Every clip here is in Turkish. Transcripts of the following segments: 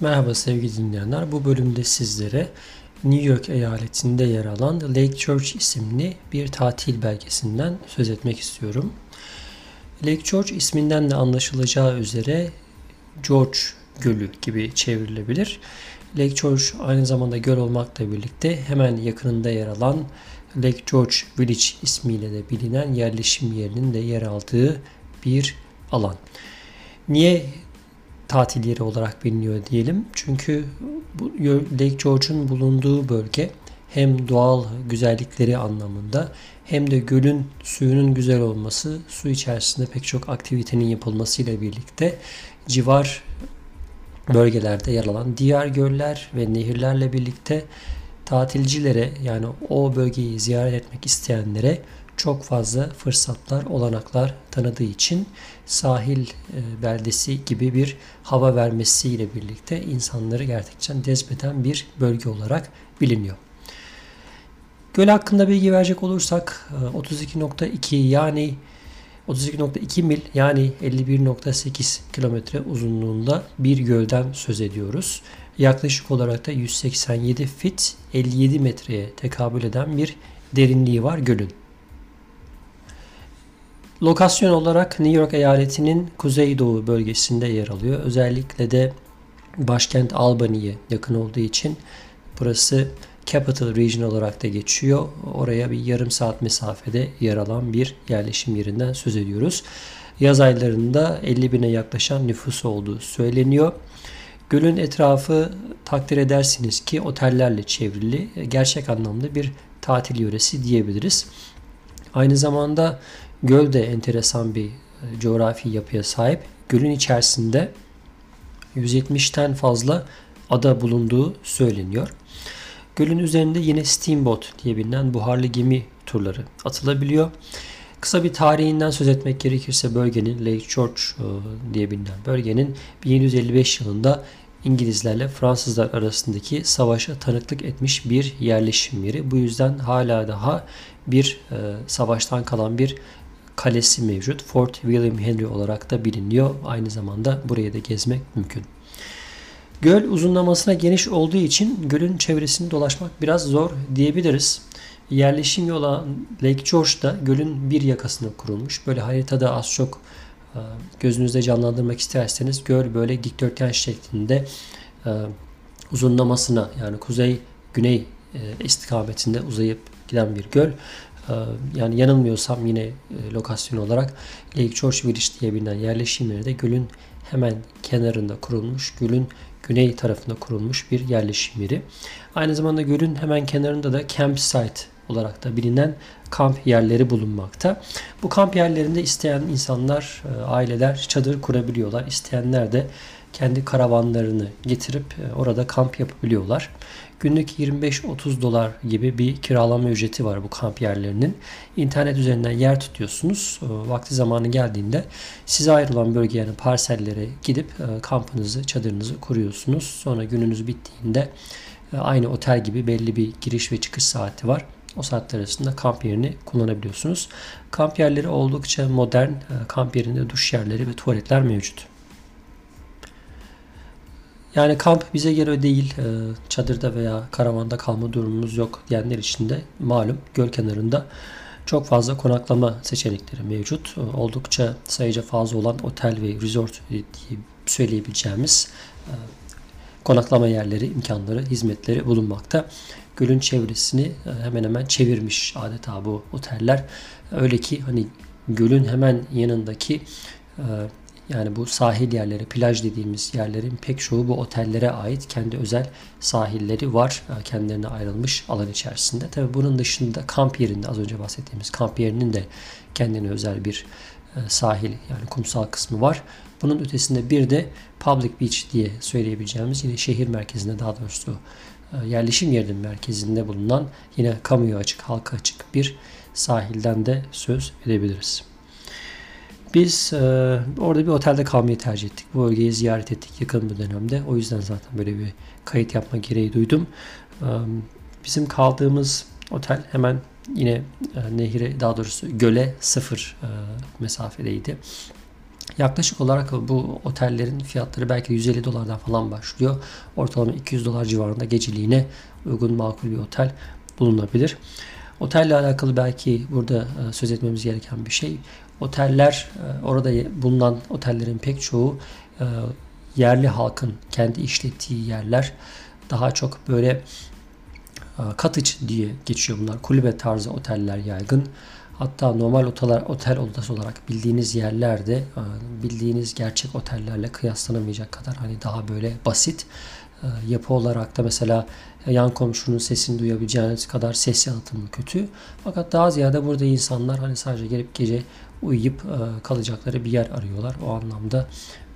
Merhaba sevgili dinleyenler. Bu bölümde sizlere New York eyaletinde yer alan Lake George isimli bir tatil belgesinden söz etmek istiyorum. Lake George isminden de anlaşılacağı üzere George Gölü gibi çevrilebilir. Lake George aynı zamanda göl olmakla birlikte hemen yakınında yer alan Lake George Village ismiyle de bilinen yerleşim yerinin de yer aldığı bir alan. Niye tatil yeri olarak biliniyor diyelim. Çünkü Lake George'un bulunduğu bölge hem doğal güzellikleri anlamında hem de gölün suyunun güzel olması, su içerisinde pek çok aktivitenin yapılmasıyla birlikte civar bölgelerde yer alan diğer göller ve nehirlerle birlikte tatilcilere yani o bölgeyi ziyaret etmek isteyenlere çok fazla fırsatlar, olanaklar tanıdığı için sahil e, beldesi gibi bir hava vermesiyle birlikte insanları gerçekten cezbeden bir bölge olarak biliniyor. Göl hakkında bilgi verecek olursak 32.2 e, yani 32.2 mil yani 51.8 kilometre uzunluğunda bir gölden söz ediyoruz. Yaklaşık olarak da 187 fit 57 metreye tekabül eden bir derinliği var gölün. Lokasyon olarak New York eyaletinin kuzeydoğu bölgesinde yer alıyor. Özellikle de başkent Albany'ye yakın olduğu için burası Capital Region olarak da geçiyor. Oraya bir yarım saat mesafede yer alan bir yerleşim yerinden söz ediyoruz. Yaz aylarında 50 bine yaklaşan nüfusu olduğu söyleniyor. Gölün etrafı takdir edersiniz ki otellerle çevrili gerçek anlamda bir tatil yöresi diyebiliriz. Aynı zamanda Göl de enteresan bir e, coğrafi yapıya sahip. Gölün içerisinde 170'ten fazla ada bulunduğu söyleniyor. Gölün üzerinde yine steamboat diye bilinen buharlı gemi turları atılabiliyor. Kısa bir tarihinden söz etmek gerekirse bölgenin Lake George e, diye bilinen bölgenin 1755 yılında İngilizlerle Fransızlar arasındaki savaşa tanıklık etmiş bir yerleşim yeri. Bu yüzden hala daha bir e, savaştan kalan bir kalesi mevcut. Fort William Henry olarak da biliniyor. Aynı zamanda burayı da gezmek mümkün. Göl uzunlamasına geniş olduğu için gölün çevresini dolaşmak biraz zor diyebiliriz. Yerleşim yolu Lake George'da gölün bir yakasına kurulmuş. Böyle haritada az çok e, gözünüzde canlandırmak isterseniz göl böyle dikdörtgen şeklinde e, uzunlamasına yani kuzey güney e, istikametinde uzayıp giden bir göl. Ee, yani yanılmıyorsam yine e, lokasyon olarak Lake George Village diye bilinen yerleşim yeri de gölün hemen kenarında kurulmuş, gölün güney tarafında kurulmuş bir yerleşim yeri. Aynı zamanda gölün hemen kenarında da campsite olarak da bilinen kamp yerleri bulunmakta. Bu kamp yerlerinde isteyen insanlar, e, aileler çadır kurabiliyorlar. İsteyenler de kendi karavanlarını getirip e, orada kamp yapabiliyorlar. Günlük 25-30 dolar gibi bir kiralama ücreti var bu kamp yerlerinin. İnternet üzerinden yer tutuyorsunuz. E, vakti zamanı geldiğinde size ayrılan bölgeye yani parsellere gidip kampınızı, çadırınızı kuruyorsunuz. Sonra gününüz bittiğinde aynı otel gibi belli bir giriş ve çıkış saati var. O saatler arasında kamp yerini kullanabiliyorsunuz. Kamp yerleri oldukça modern. Kamp yerinde duş yerleri ve tuvaletler mevcut. Yani kamp bize göre değil, e, çadırda veya karavanda kalma durumumuz yok diyenler için de malum göl kenarında çok fazla konaklama seçenekleri mevcut. E, oldukça sayıca fazla olan otel ve resort diye söyleyebileceğimiz e, konaklama yerleri, imkanları, hizmetleri bulunmakta. Gölün çevresini hemen hemen çevirmiş adeta bu oteller. Öyle ki hani gölün hemen yanındaki yani bu sahil yerleri, plaj dediğimiz yerlerin pek çoğu bu otellere ait kendi özel sahilleri var. E, kendilerine ayrılmış alan içerisinde. Tabi bunun dışında kamp yerinde az önce bahsettiğimiz kamp yerinin de kendine özel bir e, sahil yani kumsal kısmı var. Bunun ötesinde bir de public beach diye söyleyebileceğimiz yine şehir merkezinde daha doğrusu e, yerleşim yerinin merkezinde bulunan yine kamuya açık, halka açık bir sahilden de söz edebiliriz. Biz e, orada bir otelde kalmayı tercih ettik. Bu bölgeyi ziyaret ettik yakın bir dönemde. O yüzden zaten böyle bir kayıt yapma gereği duydum. E, bizim kaldığımız otel hemen yine e, nehire daha doğrusu göle sıfır e, mesafedeydi. Yaklaşık olarak bu otellerin fiyatları belki 150 dolardan falan başlıyor. Ortalama 200 dolar civarında geceliğine uygun makul bir otel bulunabilir. Otelle alakalı belki burada e, söz etmemiz gereken bir şey. Oteller, e, orada bulunan otellerin pek çoğu e, yerli halkın kendi işlettiği yerler. Daha çok böyle cottage diye geçiyor bunlar. Kulübe tarzı oteller yaygın. Hatta normal oteller, otel odası olarak bildiğiniz yerlerde bildiğiniz gerçek otellerle kıyaslanamayacak kadar hani daha böyle basit yapı olarak da mesela yan komşunun sesini duyabileceğiniz kadar ses yalıtımı kötü. Fakat daha ziyade burada insanlar hani sadece gelip gece uyuyup e, kalacakları bir yer arıyorlar. O anlamda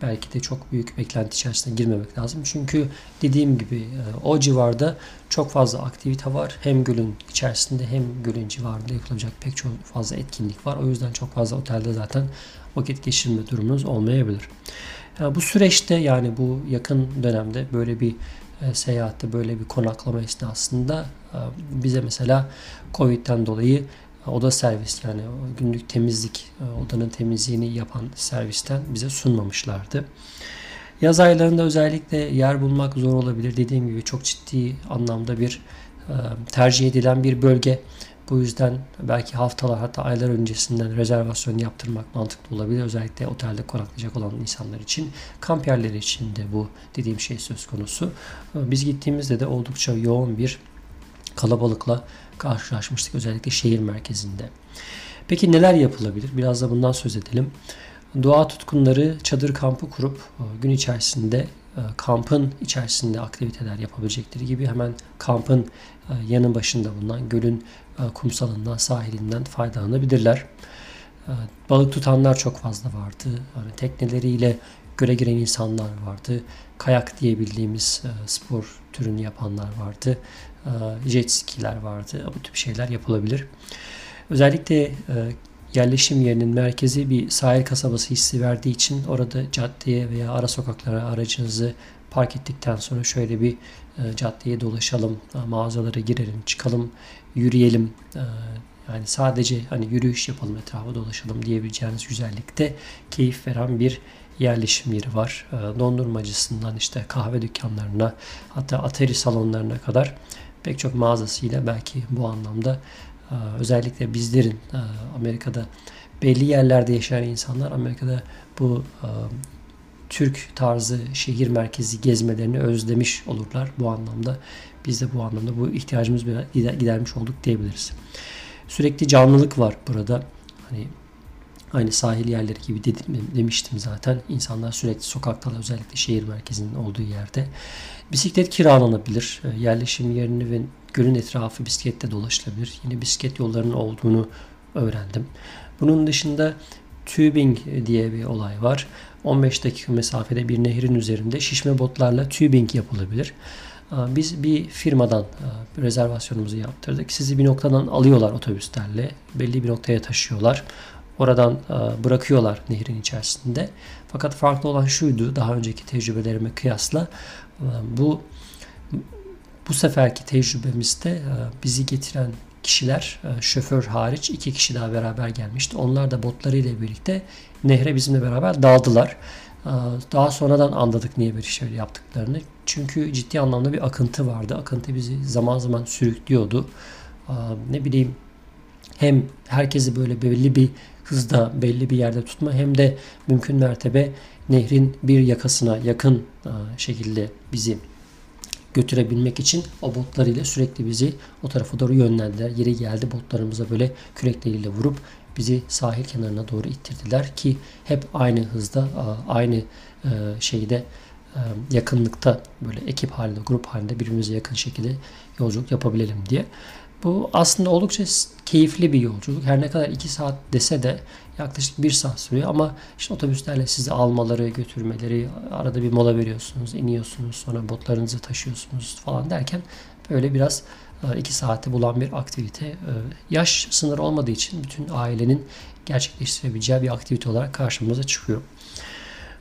belki de çok büyük beklenti içerisine girmemek lazım. Çünkü dediğim gibi e, o civarda çok fazla aktivite var. Hem gölün içerisinde hem gölün civarında yapılacak pek çok fazla etkinlik var. O yüzden çok fazla otelde zaten vakit geçirme durumunuz olmayabilir. Bu süreçte yani bu yakın dönemde böyle bir e, seyahatte böyle bir konaklama esnasında e, bize mesela Covid'den dolayı oda servis yani günlük temizlik e, odanın temizliğini yapan servisten bize sunmamışlardı. Yaz aylarında özellikle yer bulmak zor olabilir. Dediğim gibi çok ciddi anlamda bir tercih edilen bir bölge. Bu yüzden belki haftalar hatta aylar öncesinden rezervasyon yaptırmak mantıklı olabilir. Özellikle otelde konaklayacak olan insanlar için. Kamp yerleri için de bu dediğim şey söz konusu. Biz gittiğimizde de oldukça yoğun bir kalabalıkla karşılaşmıştık. Özellikle şehir merkezinde. Peki neler yapılabilir? Biraz da bundan söz edelim. Doğa tutkunları çadır kampı kurup e, gün içerisinde e, kampın içerisinde aktiviteler yapabilecekleri gibi hemen kampın e, yanı başında bulunan gölün kumsalından, sahilinden faydalanabilirler. Balık tutanlar çok fazla vardı. Yani tekneleriyle göle giren insanlar vardı. Kayak diye bildiğimiz spor türünü yapanlar vardı. Jet skiler vardı. Bu tip şeyler yapılabilir. Özellikle yerleşim yerinin merkezi bir sahil kasabası hissi verdiği için orada caddeye veya ara sokaklara aracınızı park ettikten sonra şöyle bir e, caddeye dolaşalım, e, mağazalara girelim, çıkalım, yürüyelim. E, yani sadece hani yürüyüş yapalım, etrafa dolaşalım diyebileceğiniz güzellikte keyif veren bir yerleşim yeri var. E, dondurmacısından işte kahve dükkanlarına hatta atari salonlarına kadar pek çok mağazasıyla belki bu anlamda ee, özellikle bizlerin e, Amerika'da belli yerlerde yaşayan insanlar Amerika'da bu e, Türk tarzı şehir merkezi gezmelerini özlemiş olurlar bu anlamda. Biz de bu anlamda bu ihtiyacımız gidermiş olduk diyebiliriz. Sürekli canlılık var burada. Hani aynı sahil yerleri gibi dedim, demiştim zaten. İnsanlar sürekli sokaktalar özellikle şehir merkezinin olduğu yerde. Bisiklet kiralanabilir. E, yerleşim yerini ve Gölün etrafı bisikletle dolaşılabilir. Yine bisiklet yollarının olduğunu öğrendim. Bunun dışında tubing diye bir olay var. 15 dakika mesafede bir nehrin üzerinde şişme botlarla tubing yapılabilir. Biz bir firmadan rezervasyonumuzu yaptırdık. Sizi bir noktadan alıyorlar otobüslerle. Belli bir noktaya taşıyorlar. Oradan bırakıyorlar nehrin içerisinde. Fakat farklı olan şuydu daha önceki tecrübelerime kıyasla bu bu seferki tecrübemizde bizi getiren kişiler e, şoför hariç iki kişi daha beraber gelmişti. Onlar da botlarıyla birlikte nehre bizimle beraber daldılar. E, daha sonradan anladık niye böyle şey yaptıklarını. Çünkü ciddi anlamda bir akıntı vardı. Akıntı bizi zaman zaman sürüklüyordu. Ne bileyim hem herkesi böyle belli bir hızda belli bir yerde tutma hem de mümkün mertebe nehrin bir yakasına yakın şekilde bizi götürebilmek için o botlarıyla sürekli bizi o tarafa doğru yönlendiler. Yeri geldi botlarımıza böyle kürekleriyle vurup bizi sahil kenarına doğru ittirdiler ki hep aynı hızda aynı e, şeyde e, yakınlıkta böyle ekip halinde grup halinde birbirimize yakın şekilde yolculuk yapabilelim diye. Bu aslında oldukça keyifli bir yolculuk. Her ne kadar 2 saat dese de yaklaşık 1 saat sürüyor ama işte otobüslerle sizi almaları, götürmeleri, arada bir mola veriyorsunuz, iniyorsunuz, sonra botlarınızı taşıyorsunuz falan derken böyle biraz 2 e, saati bulan bir aktivite. E, yaş sınırı olmadığı için bütün ailenin gerçekleştirebileceği bir aktivite olarak karşımıza çıkıyor.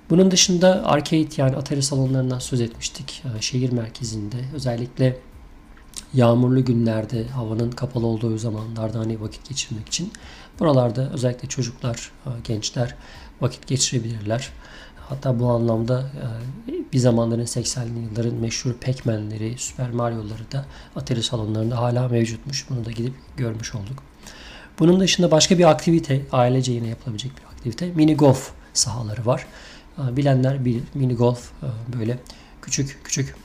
Bunun dışında arcade yani atari salonlarından söz etmiştik. E, şehir merkezinde özellikle yağmurlu günlerde, havanın kapalı olduğu zamanlarda hani vakit geçirmek için buralarda özellikle çocuklar, e, gençler vakit geçirebilirler. Hatta bu anlamda e, bir zamanların 80'li yılların meşhur Pac-Man'leri, Super Mario'ları da Atari salonlarında hala mevcutmuş. Bunu da gidip görmüş olduk. Bunun dışında başka bir aktivite, ailece yine yapılabilecek bir aktivite. Mini golf sahaları var. E, bilenler bilir. Mini golf böyle küçük küçük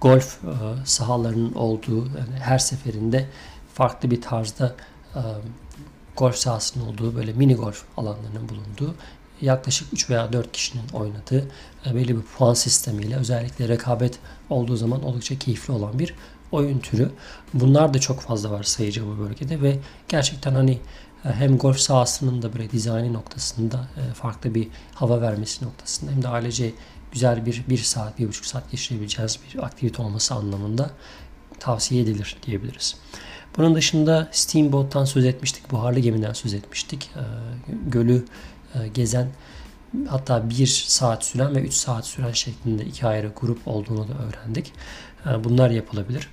golf e, sahalarının olduğu yani her seferinde farklı bir tarzda e, golf sahasının olduğu böyle mini golf alanlarının bulunduğu yaklaşık 3 veya 4 kişinin oynadığı e, belli bir puan sistemiyle özellikle rekabet olduğu zaman oldukça keyifli olan bir oyun türü. Bunlar da çok fazla var sayıca bu bölgede ve gerçekten hani hem golf sahasının da böyle dizaynı noktasında farklı bir hava vermesi noktasında hem de ailece güzel bir bir saat, bir buçuk saat geçirebileceğiniz bir aktivite olması anlamında tavsiye edilir diyebiliriz. Bunun dışında Steamboat'tan söz etmiştik, buharlı gemiden söz etmiştik. Ee, gölü e, gezen hatta bir saat süren ve 3 saat süren şeklinde iki ayrı grup olduğunu da öğrendik. Ee, bunlar yapılabilir.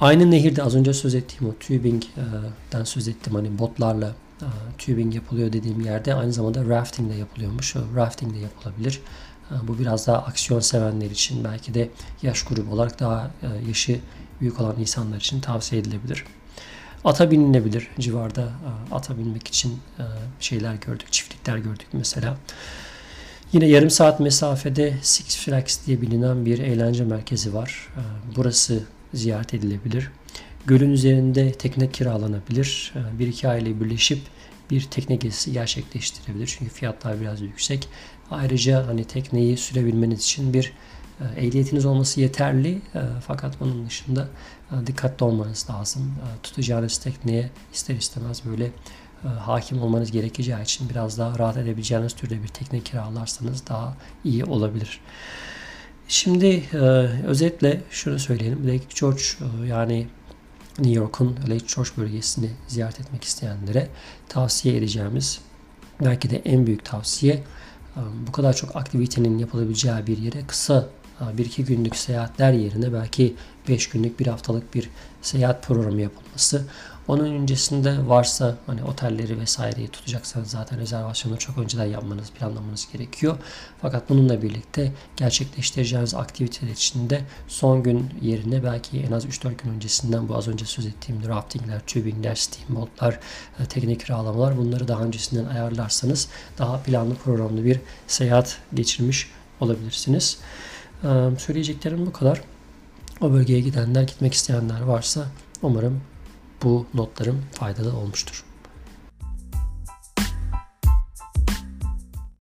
Aynı nehirde az önce söz ettiğim o tubing'den söz ettim hani botlarla tubing yapılıyor dediğim yerde aynı zamanda rafting de yapılıyormuş. Rafting de yapılabilir. Bu biraz daha aksiyon sevenler için belki de yaş grubu olarak daha e, yaşı büyük olan insanlar için tavsiye edilebilir. Ata binilebilir. Civarda e, ata binmek için e, şeyler gördük, çiftlikler gördük mesela. Yine yarım saat mesafede Six Flags diye bilinen bir eğlence merkezi var. Burası ziyaret edilebilir. Gölün üzerinde tekne kiralanabilir. Ee, bir iki aile birleşip bir tekne gezisi gerçekleştirebilir. Çünkü fiyatlar biraz yüksek. Ayrıca hani tekneyi sürebilmeniz için bir e, ehliyetiniz olması yeterli. E, fakat bunun dışında e, dikkatli olmanız lazım. Tutacağınız tekneye ister istemez böyle hakim olmanız gerekeceği için biraz daha rahat edebileceğiniz türde bir tekne kiralarsanız daha iyi olabilir. Şimdi özetle şunu söyleyelim. Lake George yani New York'un Lake George bölgesini ziyaret etmek isteyenlere tavsiye edeceğimiz belki de en büyük tavsiye bu kadar çok aktivitenin yapılabileceği bir yere kısa bir iki günlük seyahatler yerine belki 5 günlük bir haftalık bir seyahat programı yapılması. Onun öncesinde varsa hani otelleri vesaireyi tutacaksanız zaten rezervasyonu çok önceden yapmanız, planlamanız gerekiyor. Fakat bununla birlikte gerçekleştireceğiniz aktiviteler içinde son gün yerine belki en az 3-4 gün öncesinden bu az önce söz ettiğim raftingler, tubingler, steamboatlar, e, teknik kiralamalar bunları daha öncesinden ayarlarsanız daha planlı programlı bir seyahat geçirmiş olabilirsiniz. E, söyleyeceklerim bu kadar. O bölgeye gidenler, gitmek isteyenler varsa umarım bu notlarım faydalı olmuştur.